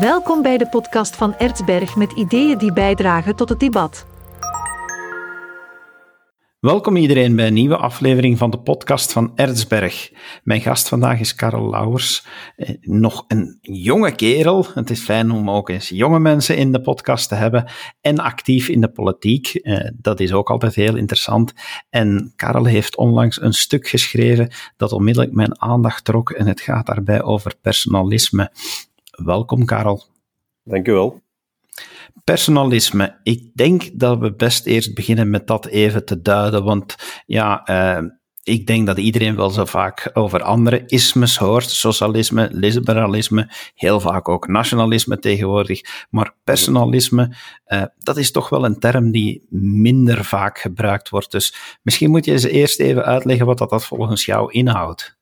Welkom bij de podcast van Ertsberg met ideeën die bijdragen tot het debat. Welkom iedereen bij een nieuwe aflevering van de podcast van Ertsberg. Mijn gast vandaag is Karel Lauwers. Eh, nog een jonge kerel. Het is fijn om ook eens jonge mensen in de podcast te hebben. En actief in de politiek. Eh, dat is ook altijd heel interessant. En Karel heeft onlangs een stuk geschreven dat onmiddellijk mijn aandacht trok. En het gaat daarbij over personalisme. Welkom, Karel. Dank u wel. Personalisme. Ik denk dat we best eerst beginnen met dat even te duiden, want ja, uh, ik denk dat iedereen wel zo vaak over andere ismes hoort. Socialisme, liberalisme, heel vaak ook nationalisme tegenwoordig. Maar personalisme, uh, dat is toch wel een term die minder vaak gebruikt wordt. Dus misschien moet je eens eerst even uitleggen wat dat, dat volgens jou inhoudt.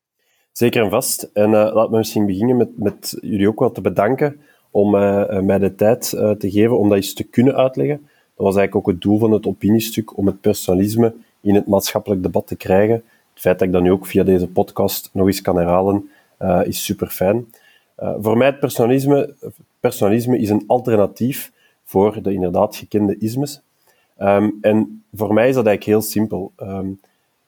Zeker en vast. En uh, laat me misschien beginnen met, met jullie ook wel te bedanken om uh, mij de tijd te geven om dat eens te kunnen uitleggen. Dat was eigenlijk ook het doel van het opiniestuk, om het personalisme in het maatschappelijk debat te krijgen. Het feit dat ik dat nu ook via deze podcast nog eens kan herhalen, is super fijn. voor mij het personalisme, personalisme is een alternatief voor de inderdaad gekende ismes. Um, en voor mij is dat eigenlijk heel simpel. Um,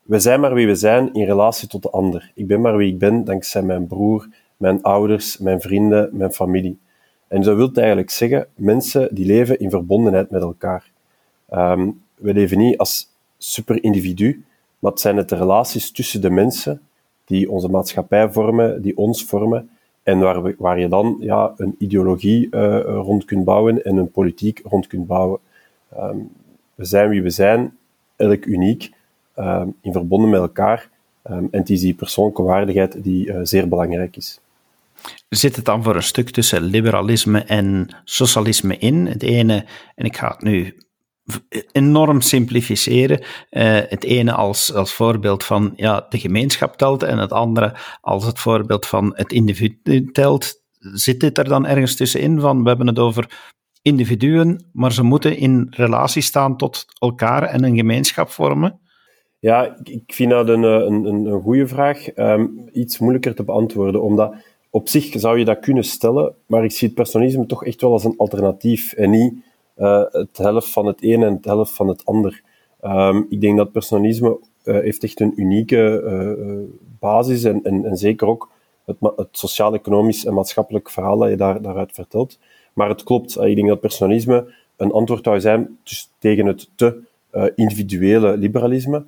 we zijn maar wie we zijn in relatie tot de ander. Ik ben maar wie ik ben dankzij mijn broer, mijn ouders, mijn vrienden, mijn familie. En dat wil eigenlijk zeggen, mensen die leven in verbondenheid met elkaar. Um, we leven niet als super-individu, maar het zijn het de relaties tussen de mensen die onze maatschappij vormen, die ons vormen, en waar, we, waar je dan ja, een ideologie uh, rond kunt bouwen en een politiek rond kunt bouwen. Um, we zijn wie we zijn, elk uniek, um, in verbonden met elkaar. Um, en het is die persoonlijke waardigheid die uh, zeer belangrijk is. Zit het dan voor een stuk tussen liberalisme en socialisme in? Het ene, en ik ga het nu enorm simplificeren. Uh, het ene als, als voorbeeld van ja, de gemeenschap telt en het andere als het voorbeeld van het individu telt. Zit dit er dan ergens tussenin van we hebben het over individuen, maar ze moeten in relatie staan tot elkaar en een gemeenschap vormen? Ja, ik vind dat een, een, een goede vraag. Um, iets moeilijker te beantwoorden, omdat op zich zou je dat kunnen stellen, maar ik zie het personalisme toch echt wel als een alternatief en niet uh, het helft van het een en het helft van het ander. Um, ik denk dat personalisme uh, heeft echt een unieke basis en, en, zeker ook het, het sociaal-economisch en maatschappelijk verhaal dat je daar, daaruit vertelt. Maar het klopt, ik denk dat personalisme een antwoord zou zijn dus tegen het te individuele liberalisme,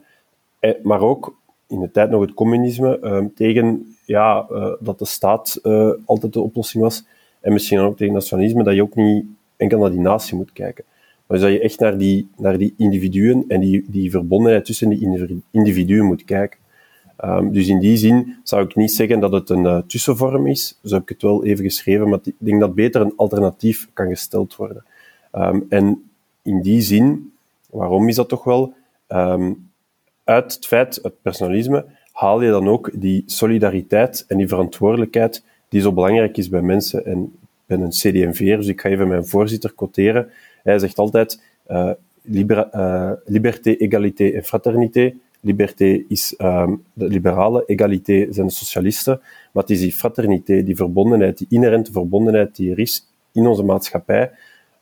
maar ook in de tijd nog het communisme, uh, tegen ja, uh, dat de staat uh, altijd de oplossing was. En misschien ook tegen nationalisme, dat je ook niet enkel naar die natie moet kijken. Maar dus dat je echt naar die, naar die individuen en die, die verbondenheid tussen die individuen moet kijken. Um, dus in die zin zou ik niet zeggen dat het een tussenvorm is. Zo heb ik het wel even geschreven, maar ik denk dat beter een alternatief kan gesteld worden. Um, en in die zin, waarom is dat toch wel? Uit het feit, het personalisme, haal je dan ook die solidariteit en die verantwoordelijkheid die zo belangrijk is bij mensen. En ik ben een CD&V, dus ik ga even mijn voorzitter quoteren. Hij zegt altijd uh, liber, uh, liberté, égalité en fraternité. Liberté is um, de liberalen, égalité zijn de socialisten, maar het is die fraternité, die verbondenheid, die inherente verbondenheid die er is in onze maatschappij,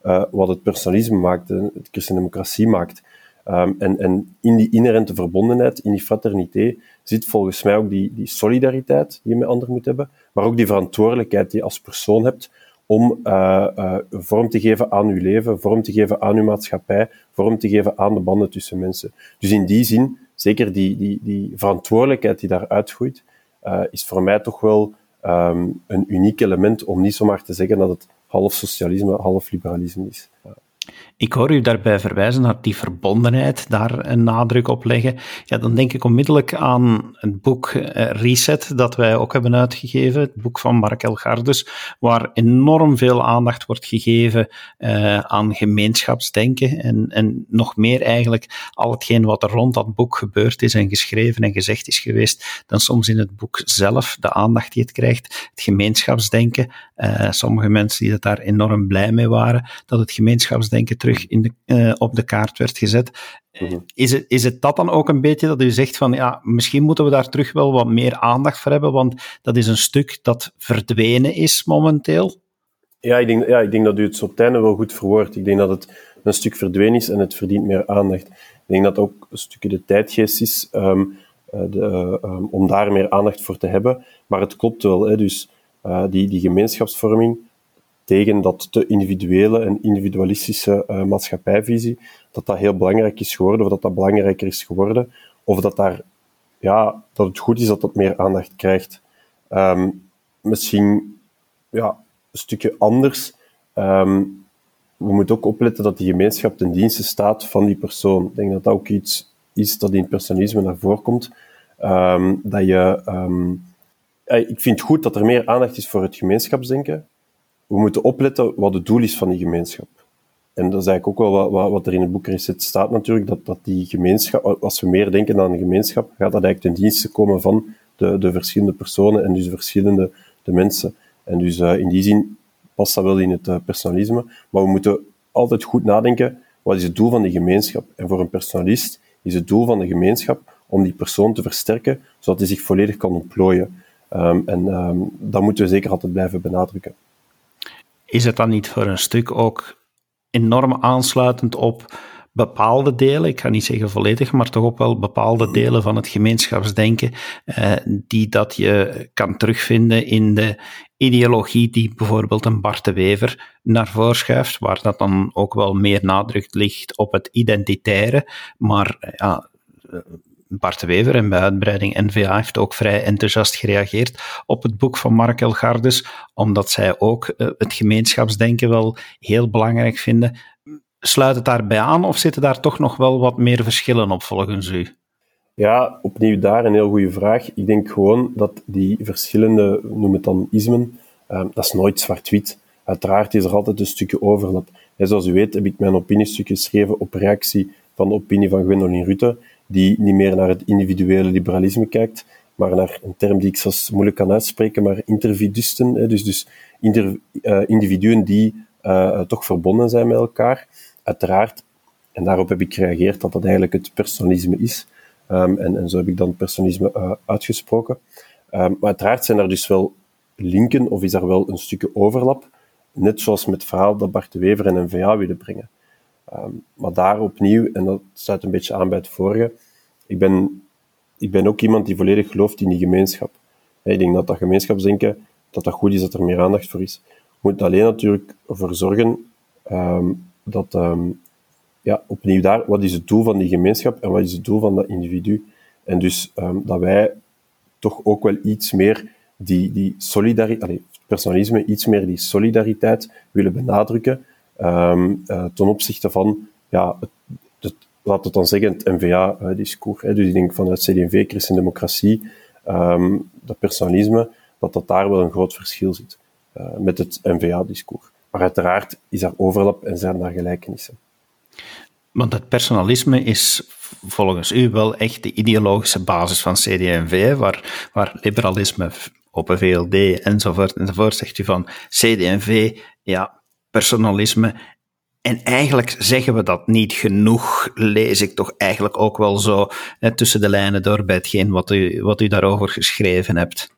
uh, wat het personalisme maakt, de christendemocratie maakt. Um, en, en in die inherente verbondenheid, in die fraternité, zit volgens mij ook die, die solidariteit die je met anderen moet hebben, maar ook die verantwoordelijkheid die je als persoon hebt om uh, uh, vorm te geven aan uw leven, vorm te geven aan uw maatschappij, vorm te geven aan de banden tussen mensen. Dus in die zin, zeker die, die, die verantwoordelijkheid die daar uitgroeit, uh, is voor mij toch wel um, een uniek element om niet zomaar te zeggen dat het half socialisme, half liberalisme is. Ik hoor u daarbij verwijzen naar die verbondenheid, daar een nadruk op leggen. Ja, dan denk ik onmiddellijk aan het boek eh, Reset, dat wij ook hebben uitgegeven, het boek van Mark Elgardus, waar enorm veel aandacht wordt gegeven uh, aan gemeenschapsdenken en, en nog meer eigenlijk al hetgeen wat er rond dat boek gebeurd is en geschreven en gezegd is geweest, dan soms in het boek zelf, de aandacht die het krijgt, het gemeenschapsdenken. Uh, sommige mensen die het daar enorm blij mee waren, dat het gemeenschapsdenken terug in de, uh, op de kaart werd gezet. Mm is, het, is het dat dan ook een beetje dat u zegt van ja, misschien moeten we daar terug wel wat meer aandacht voor hebben, want dat is een stuk dat verdwenen is momenteel? Ja, ik denk, ja, ik denk dat u het op het einde wel goed verwoordt. Ik denk dat het een stuk verdwenen is en het verdient meer aandacht. Ik denk dat ook een stukje de tijdgeest is um, de, um, om daar meer aandacht voor te hebben. Maar het klopt wel. Hè, dus uh, die, die gemeenschapsvorming tegen dat te individuele en individualistische uh, maatschappijvisie, dat dat heel belangrijk is geworden, of dat dat belangrijker is geworden, of dat, daar, ja, dat het goed is dat dat meer aandacht krijgt. Um, misschien ja, een stukje anders. Um, we moeten ook opletten dat die gemeenschap ten dienste staat van die persoon. Ik denk dat dat ook iets is dat in het personalisme naar voren komt. Um, dat je, um, ik vind het goed dat er meer aandacht is voor het gemeenschapsdenken. We moeten opletten wat het doel is van die gemeenschap. En dat is eigenlijk ook wel wat, wat er in het boek Reset staat natuurlijk, dat, dat die gemeenschap, als we meer denken aan een gemeenschap, gaat dat eigenlijk ten dienste komen van de, de verschillende personen en dus de verschillende de mensen. En dus uh, in die zin past dat wel in het uh, personalisme. Maar we moeten altijd goed nadenken, wat is het doel van die gemeenschap? En voor een personalist is het doel van de gemeenschap om die persoon te versterken, zodat hij zich volledig kan ontplooien. Um, en um, dat moeten we zeker altijd blijven benadrukken. Is het dan niet voor een stuk ook enorm aansluitend op bepaalde delen, ik ga niet zeggen volledig, maar toch ook wel bepaalde delen van het gemeenschapsdenken, eh, die dat je kan terugvinden in de ideologie die bijvoorbeeld een Bart de Wever naar voren schuift, waar dat dan ook wel meer nadruk ligt op het identitaire, maar ja, Bart Wever en bij uitbreiding NVA heeft ook vrij enthousiast gereageerd op het boek van Mark Elgardes, omdat zij ook uh, het gemeenschapsdenken wel heel belangrijk vinden. Sluit het daarbij aan of zitten daar toch nog wel wat meer verschillen op volgens u? Ja, opnieuw daar een heel goede vraag. Ik denk gewoon dat die verschillende, noem het dan ismen, uh, dat is nooit zwart-wit. Uiteraard is er altijd een stukje overlap. En zoals u weet heb ik mijn opiniestuk geschreven op reactie van de opinie van Gwendolyn Rutte, die niet meer naar het individuele liberalisme kijkt, maar naar een term die ik zelfs moeilijk kan uitspreken, maar intervidusten, hè, dus, dus uh, individuen die uh, toch verbonden zijn met elkaar. Uiteraard, en daarop heb ik gereageerd dat dat eigenlijk het personalisme is. Um, en, en zo heb ik dan personalisme uh, uitgesproken. Um, maar uiteraard zijn er dus wel linken, of is er wel een stukje overlap, net zoals met het verhaal dat Bart de Wever en NVA willen brengen. Um, maar daar opnieuw, en dat sluit een beetje aan bij het vorige, ik ben, ik ben ook iemand die volledig gelooft in die gemeenschap. Ik denk dat dat gemeenschapsdenken, dat dat goed is, dat er meer aandacht voor is. We moeten alleen natuurlijk ervoor zorgen um, dat, um, ja, opnieuw daar, wat is het doel van die gemeenschap en wat is het doel van dat individu? En dus dat wij toch ook wel iets meer die, die solidariteit, personalisme, iets meer die solidariteit willen benadrukken um, ten opzichte van, ja, het, laat het dan zeggen, het NVA-discours. dus ik denk vanuit CD&V, Christendemocratie, um, dat personalisme, dat dat daar wel een groot verschil zit uh, met het NVA-discours. Maar uiteraard is er overlap en zijn daar gelijkenissen. Want het personalisme is volgens u wel echt de ideologische basis van CD&V, waar, waar liberalisme, Open VLD enzovoort enzovoort, zegt u van CD&V, ja, personalisme. En eigenlijk zeggen we dat niet genoeg, lees ik toch eigenlijk ook wel zo hè, tussen de lijnen door bij hetgeen wat u, wat u daarover geschreven hebt.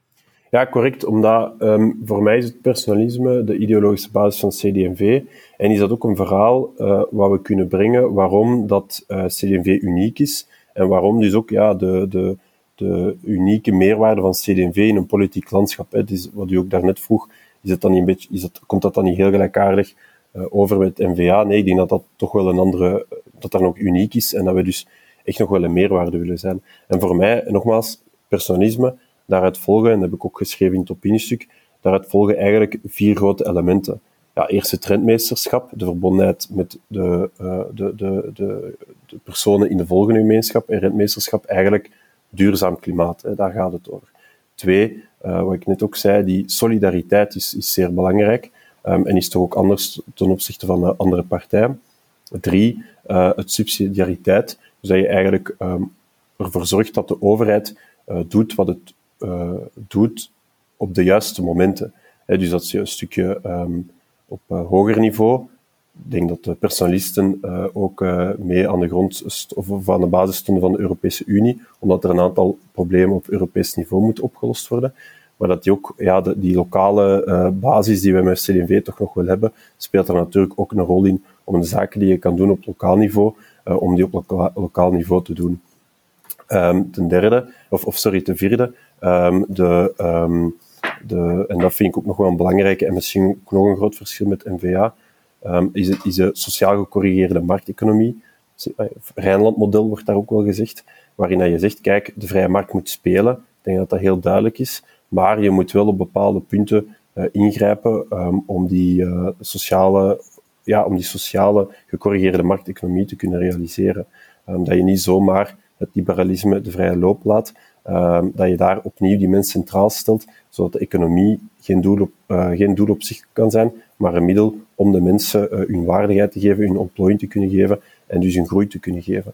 Ja, correct. Omdat um, voor mij is het personalisme de ideologische basis van CD&V. En is dat ook een verhaal uh, wat we kunnen brengen waarom dat eh, CD&V uniek is. En waarom dus ook ja, de, de, de unieke meerwaarde van CD&V in een politiek landschap. Hè. Dus wat u ook daarnet vroeg, is het dan niet een beetje, is het, komt dat dan niet heel gelijkaardig uh, over met NVA? Nee, ik denk dat dat toch wel een andere, dat dat nog uniek is en dat we dus echt nog wel een meerwaarde willen zijn. En voor mij, nogmaals, personalisme, daaruit volgen, en dat heb ik ook geschreven in het opiniestuk, daaruit volgen eigenlijk vier grote elementen. Ja, eerst het trendmeesterschap, de verbondenheid met de, uh, de, de, de, de, personen in de volgende gemeenschap, en rentmeesterschap eigenlijk duurzaam klimaat, hè, daar gaat het over. Twee, uh, wat ik net ook zei, die solidariteit is, is zeer belangrijk um, en is toch ook anders ten opzichte van uh, andere partijen. Drie, uh, het subsidiariteit, dus dat je eigenlijk um, ervoor zorgt dat de overheid doet wat het doet op de juiste momenten. Dus dat je een stukje um, op hoger niveau denk dat de personalisten uh, ook uh, mee aan de grond of aan de basis stonden van de Europese Unie, omdat er een aantal problemen op Europees niveau moeten opgelost worden. maar dat die ook ja, die lokale uh, basis die we met CD&V toch nog wel hebben, speelt er natuurlijk ook een rol in om de zaken die je kan doen op lokaal niveau, om die op loka lokaal niveau te doen. Um, ten derde, of, of sorry, ten vierde, um, de, um, de, en dat vind ik ook nog wel een belangrijke en misschien ook nog een groot verschil met NVA, is, het, is de sociaal gecorrigeerde markteconomie. Rijnlandmodel wordt daar ook wel gezegd, waarin je zegt, kijk, de vrije markt moet spelen. Ik denk dat dat heel duidelijk is. Maar je moet wel op bepaalde punten uh, ingrijpen um, om, die, uh, sociale, ja, om die sociale gecorrigeerde markteconomie te kunnen realiseren. Um, dat je niet zomaar het liberalisme de vrije loop laat, dat je daar opnieuw die mens centraal stelt, zodat de economie geen doel op, geen doel op zich kan zijn, maar een middel om de mensen hun waardigheid te geven, hun ontplooiing te kunnen geven en dus hun groei te kunnen geven.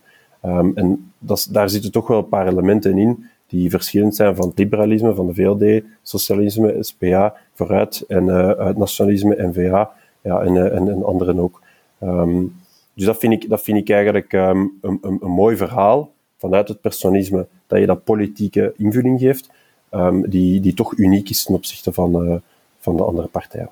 en dat, daar zitten toch wel een paar elementen in die verschillend zijn van het liberalisme, van de VLD, socialisme, SPA, vooruit, en uh, nationalisme, NVA, ja, en, uh, en, en anderen ook. Um, dus dat vind ik, dat vind ik eigenlijk um, een, een, een, mooi verhaal vanuit het personalisme, dat je dat politieke invulling geeft, die, die toch uniek is ten opzichte van, van de andere partijen.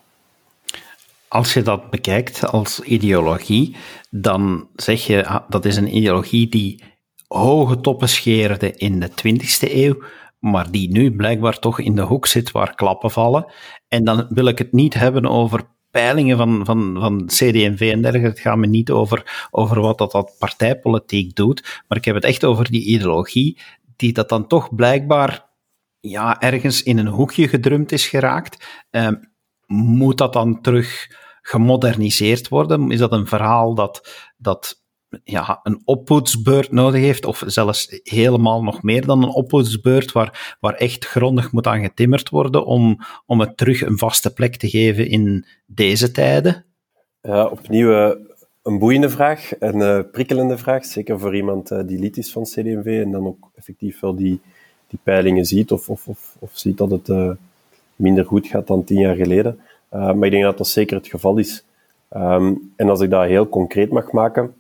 Als je dat bekijkt als ideologie, dan zeg je ah, dat is een ideologie die hoge toppen scheerde in de 20e eeuw, maar die nu blijkbaar toch in de hoek zit waar klappen vallen. En dan wil ik het niet hebben over peilingen van, van, van CD&V en dergelijke. Het gaat me niet over, over wat dat, dat partijpolitiek doet, maar ik heb het echt over die ideologie, die dat dan toch blijkbaar ja, ergens in een hoekje gedrumd is geraakt. Uh, moet dat dan terug gemoderniseerd worden? Is dat een verhaal dat, dat ja, een opvoedsbeurt nodig heeft, of zelfs helemaal nog meer dan een opvoedsbeurt, waar, waar echt grondig moet aan getimmerd worden om, om het terug een vaste plek te geven in deze tijden? Ja, opnieuw uh, een boeiende vraag, een uh, prikkelende vraag, zeker voor iemand uh, die lid is van CD&V en dan ook effectief wel die, die peilingen ziet of, of, of, of ziet dat het minder goed gaat dan tien jaar geleden. Maar ik denk dat dat zeker het geval is. Um, en als ik dat heel concreet mag maken,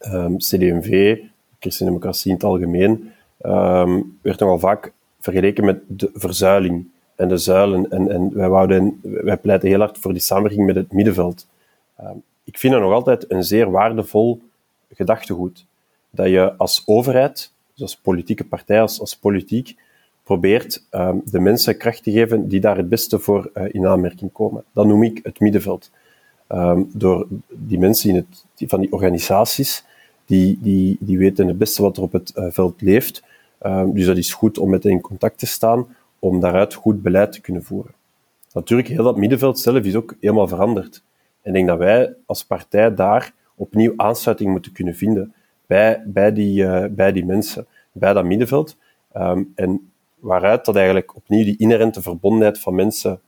um, ehm, CD&V, christendemocratie in het algemeen, um, werd nogal vaak vergeleken met de verzuiling en de zuilen. En, en wij, wouden, wij pleiten heel hard voor die samenwerking met het middenveld. Ik vind dat nog altijd een zeer waardevol gedachtegoed. Dat je als overheid, dus als politieke partij, als, als politiek, probeert um, de mensen kracht te geven die daar het beste voor uh, in aanmerking komen. Dat noem ik het middenveld. Um, door die mensen in het, die, van die organisaties die, die, die weten het beste wat er op het uh, veld leeft. Um, dus dat is goed om met hen in contact te staan, om daaruit goed beleid te kunnen voeren. Natuurlijk, heel dat middenveld zelf is ook helemaal veranderd. En ik denk dat wij als partij daar opnieuw aansluiting moeten kunnen vinden bij, bij, die, uh, bij die mensen, bij dat middenveld. En waaruit dat eigenlijk opnieuw die inherente verbondenheid van mensen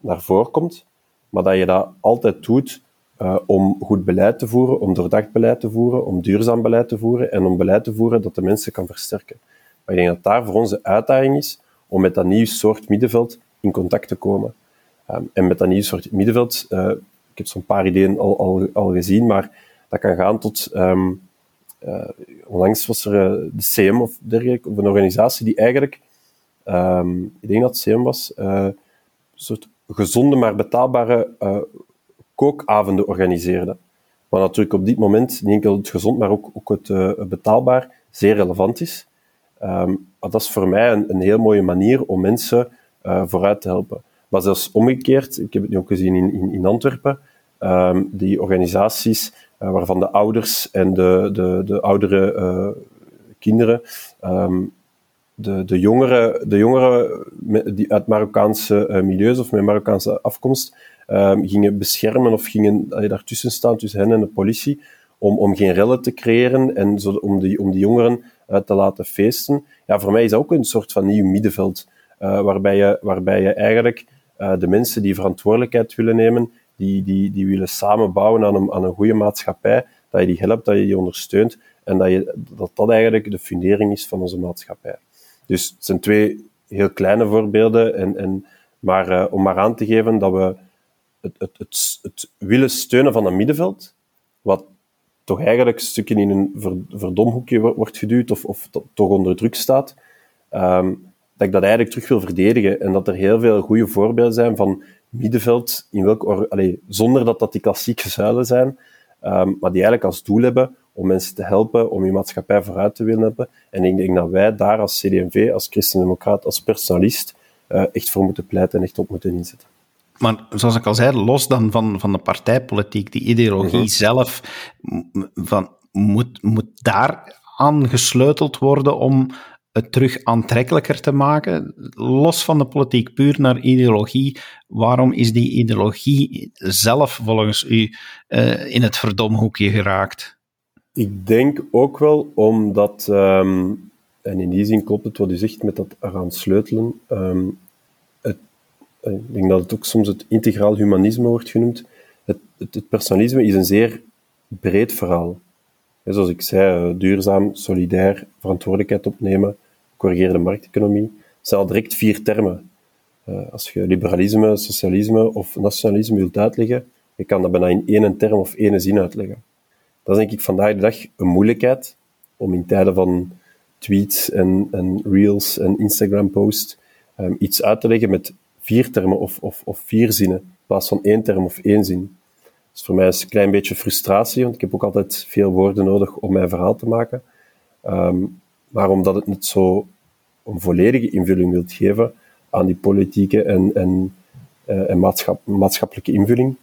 naar voren komt, maar dat je dat altijd doet uh, om goed beleid te voeren, om doordacht beleid te voeren, om duurzaam beleid te voeren en om beleid te voeren dat de mensen kan versterken. Maar ik denk dat daar voor ons de uitdaging is om met dat nieuwe soort middenveld in contact te komen. Um, en met dat nieuwe soort middenveld, uh, ik heb zo'n paar ideeën al, al, al gezien, maar dat kan gaan tot... Um, uh, onlangs was er de CM of dergelijke, of een organisatie die eigenlijk, um, ik denk dat het CM was, een soort gezonde maar betaalbare kookavonden organiseerde. Wat natuurlijk op dit moment niet enkel het gezond, maar ook, ook het uh, betaalbaar zeer relevant is. Um, dat is voor mij een, een heel mooie manier om mensen vooruit te helpen. Maar zelfs omgekeerd, ik heb het nu ook gezien in, in, Antwerpen, um, die organisaties waarvan de ouders en de, de, de oudere kinderen de, de, jongeren, de jongeren die uit Marokkaanse milieus of met Marokkaanse afkomst um, gingen beschermen of gingen uh, daartussen staan tussen hen en de politie om, om geen rellen te creëren en zo, om, die, om die jongeren uh, te laten feesten. Ja, voor mij is dat ook een soort van nieuw middenveld, waarbij, je, waarbij je eigenlijk de mensen die verantwoordelijkheid willen nemen, die, die, die willen samenbouwen aan een, aan een goede maatschappij, dat je die helpt, dat je die ondersteunt en dat, je, dat dat eigenlijk de fundering is van onze maatschappij. Dus het zijn twee heel kleine voorbeelden, en, en, maar uh, om maar aan te geven dat we het, het, het, het willen steunen van een middenveld, wat toch eigenlijk stukje in een verdomhoekje wordt geduwd of, of toch onder druk staat, um, dat ik dat eigenlijk terug wil verdedigen. En dat er heel veel goede voorbeelden zijn van middenveld, in welk allee, zonder dat dat die klassieke zuilen zijn, um, maar die eigenlijk als doel hebben om mensen te helpen, om je maatschappij vooruit te willen hebben. En ik denk dat wij daar als CD&V, als christendemocraat, als personalist, uh, echt voor moeten pleiten en echt op moeten inzetten. Maar zoals ik al zei, los dan van, van de partijpolitiek, die ideologie mhm. zelf, van, moet, moet daar aangesleuteld worden om het terug aantrekkelijker te maken, los van de politiek, puur naar ideologie. Waarom is die ideologie zelf volgens u uh, in het verdomhoekje geraakt? Ik denk ook wel omdat, um, en in die zin klopt het wat u zegt met dat eraan sleutelen, um, het, eh, ik denk dat het ook soms het integraal humanisme wordt genoemd. Het, het, het personalisme is een zeer breed verhaal. Zoals ik zei, eh, duurzaam, solidair, verantwoordelijkheid opnemen, corrigeerde markteconomie. Dat zijn al direct vier termen. Uh, als je liberalisme, socialisme of nationalisme wilt uitleggen, je kan dat bijna in één term of één zin uitleggen. Dat is denk ik vandaag de dag een moeilijkheid om in tijden van tweets en, en reels en Instagram-posts um, iets uit te leggen met vier termen of, of, of vier zinnen, in plaats van één term of één zin. Dus voor mij is het een klein beetje frustratie, want ik heb ook altijd veel woorden nodig om mijn verhaal te maken. Um, maar omdat het niet zo een volledige invulling wilt geven aan die politieke en, en, uh, en maatschap, maatschappelijke invulling,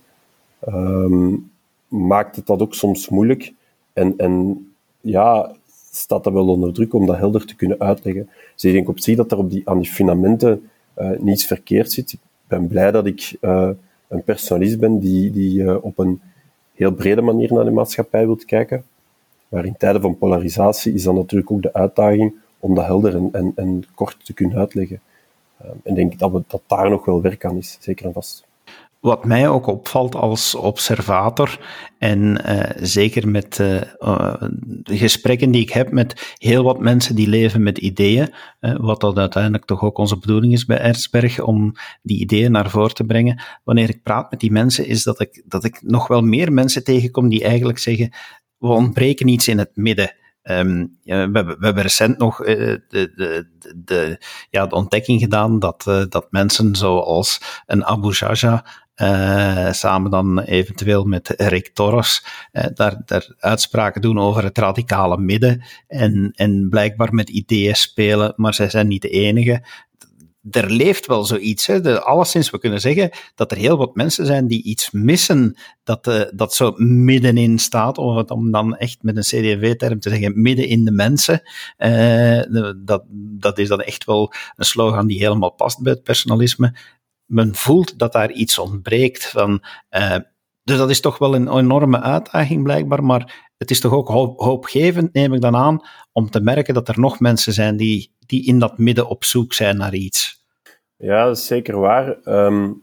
um, maakt het dat ook soms moeilijk. En, en ja, staat dat wel onder druk om dat helder te kunnen uitleggen. Dus ik denk op zich dat er op die, aan die fundamenten uh, niets verkeerd zit. Ik ben blij dat ik uh, een personalist ben die, die uh, op een heel brede manier naar de maatschappij wilt kijken. Maar in tijden van polarisatie is dan natuurlijk ook de uitdaging om dat helder en, en, en kort te kunnen uitleggen. Uh, en denk dat, dat daar nog wel werk aan is, zeker en vast. Wat mij ook opvalt als observator, en uh, zeker met uh, uh, de gesprekken die ik heb met heel wat mensen die leven met ideeën, wat dat uiteindelijk toch ook onze bedoeling is bij Erzberg, om die ideeën naar voren te brengen. Wanneer ik praat met die mensen, is dat ik, dat ik nog wel meer mensen tegenkom die eigenlijk zeggen, we ontbreken iets in het midden. Ja, we, we, hebben recent nog de, de, de, ja, de ontdekking gedaan dat, dat mensen zoals een Abu Jaja uh, samen dan eventueel met Rick Torres, daar, daar uitspraken doen over het radicale midden en, en blijkbaar met ideeën spelen, maar zij zijn niet de enige er leeft wel zoiets. Hè. De, alleszins, we kunnen zeggen dat er heel wat mensen zijn die iets missen dat, uh, dat zo middenin staat, of om dan echt met een CD&V-term te zeggen, midden in de mensen. Uh, dat, dat is dan echt wel een slogan die helemaal past bij het personalisme. Men voelt dat daar iets ontbreekt. Van, uh, dus dat is toch wel een enorme uitdaging blijkbaar, maar het is toch ook hoopgevend, neem ik dan aan, om te merken dat er nog mensen zijn die, die in dat midden op zoek zijn naar iets. Ja, dat is zeker waar. Um,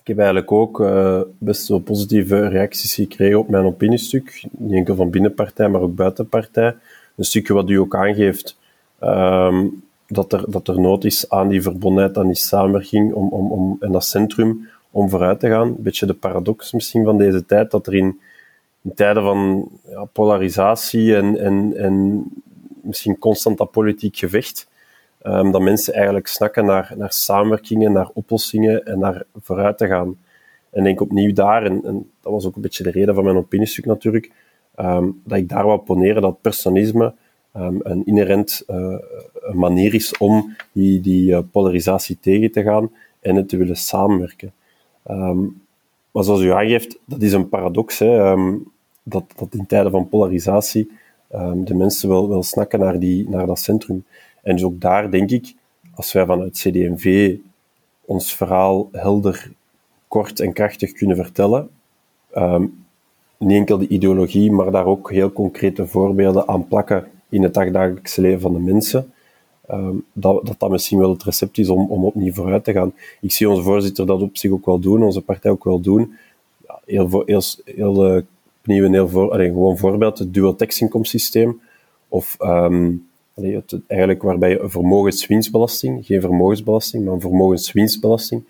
ik heb eigenlijk ook uh, best wel positieve reacties gekregen op mijn opiniestuk. Niet enkel van binnenpartij, maar ook buitenpartij. Een stukje wat u ook aangeeft, um, dat, er, dat er nood is aan die verbondenheid, aan die samenwerking om, om, om, en dat centrum om vooruit te gaan. Een beetje de paradox misschien van deze tijd, dat er in, in tijden van ja, polarisatie en, en, en misschien constant dat politiek gevecht, um, dat mensen eigenlijk snakken naar, naar samenwerkingen, naar oplossingen en naar vooruit te gaan. En denk opnieuw daar, en, dat was ook een beetje de reden van mijn opiniestuk natuurlijk, um, dat ik daar wou poneren dat personalisme um, een inherent uh, manier is om die, die uh, polarisatie tegen te gaan en het te willen samenwerken. Um, maar zoals u aangeeft, dat is een paradox, hè, um, dat, dat in tijden van polarisatie de mensen wel, wel snakken naar, die, naar dat centrum. En dus ook daar denk ik, als wij vanuit CD&V ons verhaal helder, kort en krachtig kunnen vertellen, niet enkel de ideologie, maar daar ook heel concrete voorbeelden aan plakken in het dagdagelijkse leven van de mensen, um, dat, dat dat misschien wel het recept is om, om opnieuw vooruit te gaan. Ik zie onze voorzitter dat op zich ook wel doen, onze partij ook wel doen. Ja, heel, heel, heel uh, opnieuw een heel voor, allee, gewoon voorbeeld, het dual tax inkomsysteem, of um, het, eigenlijk waarbij je een vermogenswinstbelasting, geen vermogensbelasting, maar een vermogenswinstbelasting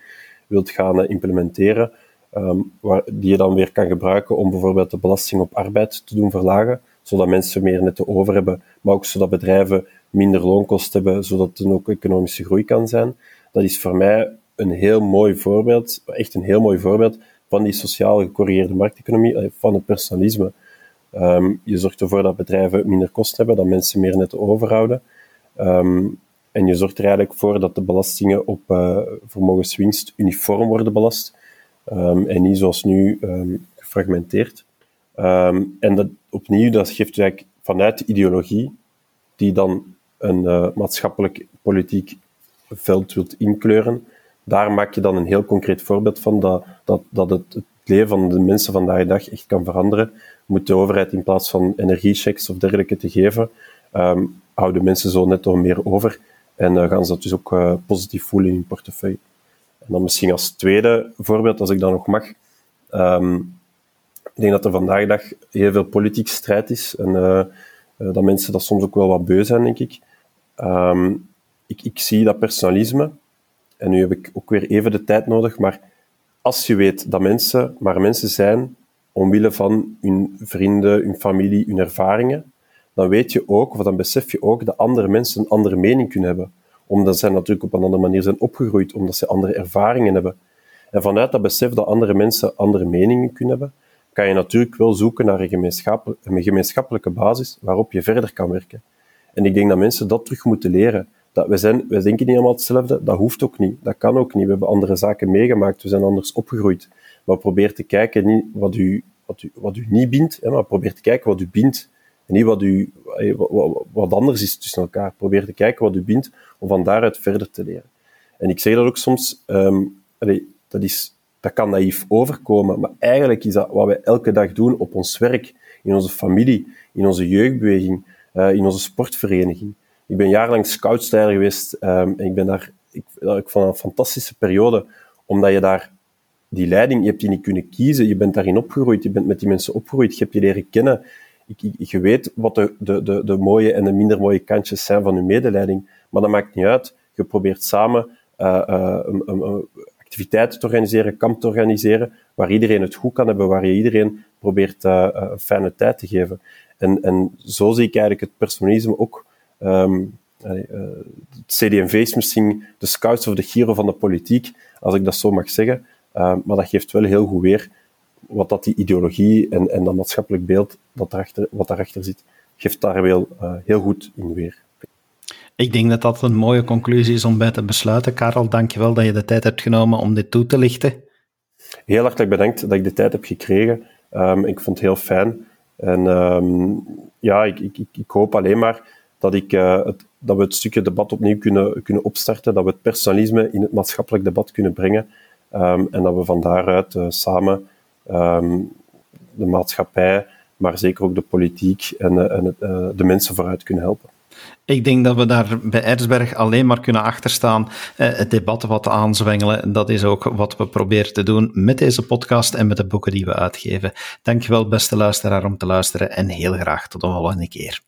wilt gaan eh, implementeren, um, waar, die je dan weer kan gebruiken om bijvoorbeeld de belasting op arbeid te doen verlagen, zodat mensen meer net over hebben, maar ook zodat bedrijven minder loonkosten hebben, zodat er ook economische groei kan zijn. Dat is voor mij een heel mooi voorbeeld, echt een heel mooi voorbeeld van die sociaal gecorrigeerde markteconomie, eh, van het personalisme. Ehm, je zorgt ervoor dat bedrijven minder kosten hebben, dat mensen meer net overhouden. Ehm, en je zorgt er eigenlijk voor dat de belastingen op uh, vermogenswinst uniform worden belast. Um, en niet zoals nu gefragmenteerd. en dat, opnieuw, dat geeft eigenlijk vanuit de ideologie, die dan een uh, maatschappelijk politiek veld wilt inkleuren, daar maak je dan een heel concreet voorbeeld van dat, dat, dat het, het leven van de mensen vandaag de dag echt kan veranderen. Moet de overheid in plaats van energiechecks of dergelijke te geven, um, houden mensen zo net nog meer over en uh, gaan ze dat dus ook uh, positief voelen in hun portefeuille. En dan misschien als tweede voorbeeld, als ik dat nog mag. Um, ik denk dat er vandaag de dag heel veel politiek strijd is en uh, dat mensen dat soms ook wel wat beu zijn, denk ik. Um, ik, ik zie dat personalisme en nu heb ik ook weer even de tijd nodig, maar als je weet dat mensen maar mensen zijn omwille van hun vrienden, hun familie, hun ervaringen, dan weet je ook, of dan besef je ook, dat andere mensen een andere mening kunnen hebben. Omdat zij natuurlijk op een andere manier zijn opgegroeid, omdat ze andere ervaringen hebben. En vanuit dat besef dat andere mensen andere meningen kunnen hebben, kan je natuurlijk wel zoeken naar een, een gemeenschappelijke basis waarop je verder kan werken. En ik denk dat mensen dat terug moeten leren. Dat we, zijn, wij denken niet allemaal hetzelfde, dat hoeft ook niet. Dat kan ook niet. We hebben andere zaken meegemaakt, we zijn anders opgegroeid. Maar probeer te kijken niet wat u, wat u, wat u niet bindt, maar probeer te kijken wat u bindt. En niet wat, u, wat, wat anders is tussen elkaar. Probeer te kijken wat u bindt, om van daaruit verder te leren. En ik zeg dat ook soms, um, dat, is, dat kan naïef overkomen, maar eigenlijk is dat wat wij elke dag doen op ons werk, in onze familie, in onze jeugdbeweging, uh, in onze sportvereniging. Ik ben jarenlang scoutstijler geweest um, en ik ben daar, ik, ik vond een fantastische periode, omdat je daar die leiding, je hebt die niet kunnen kiezen, je bent daarin opgegroeid, je bent met die mensen opgegroeid, je hebt die leren kennen, ik, ik, je weet wat de, de, de, mooie en de minder mooie kantjes zijn van je medeleiding, maar dat maakt niet uit. Je probeert samen uh, activiteiten te organiseren, kamp te organiseren, waar iedereen het goed kan hebben, waar je iedereen probeert uh, een fijne tijd te geven. En, en zo zie ik eigenlijk het personalisme ook Um, het CD&V is misschien de scouts of de Giro van de politiek, als ik dat zo mag zeggen. Uh, maar dat geeft wel heel goed weer wat dat die ideologie en, en dat maatschappelijk beeld dat daarachter, wat daarachter zit, geeft daar wel heel goed in weer. Ik denk dat dat een mooie conclusie is om bij te besluiten. Karel, dankjewel dat je de tijd hebt genomen om dit toe te lichten. Heel hartelijk bedankt dat ik de tijd heb gekregen. Um, ik vond het heel fijn. En um, ja, ik, ik, ik hoop alleen maar dat, ik, het, dat we het stukje debat opnieuw kunnen, kunnen opstarten, dat we het personalisme in het maatschappelijk debat kunnen brengen um, en dat we van daaruit uh, samen de maatschappij, maar zeker ook de politiek en, uh, en de mensen vooruit kunnen helpen. Ik denk dat we daar bij Erzberg alleen maar kunnen achterstaan. het debat wat aanzwengelen, dat is ook wat we proberen te doen met deze podcast en met de boeken die we uitgeven. Dankjewel, beste luisteraar, om te luisteren en heel graag tot de volgende keer.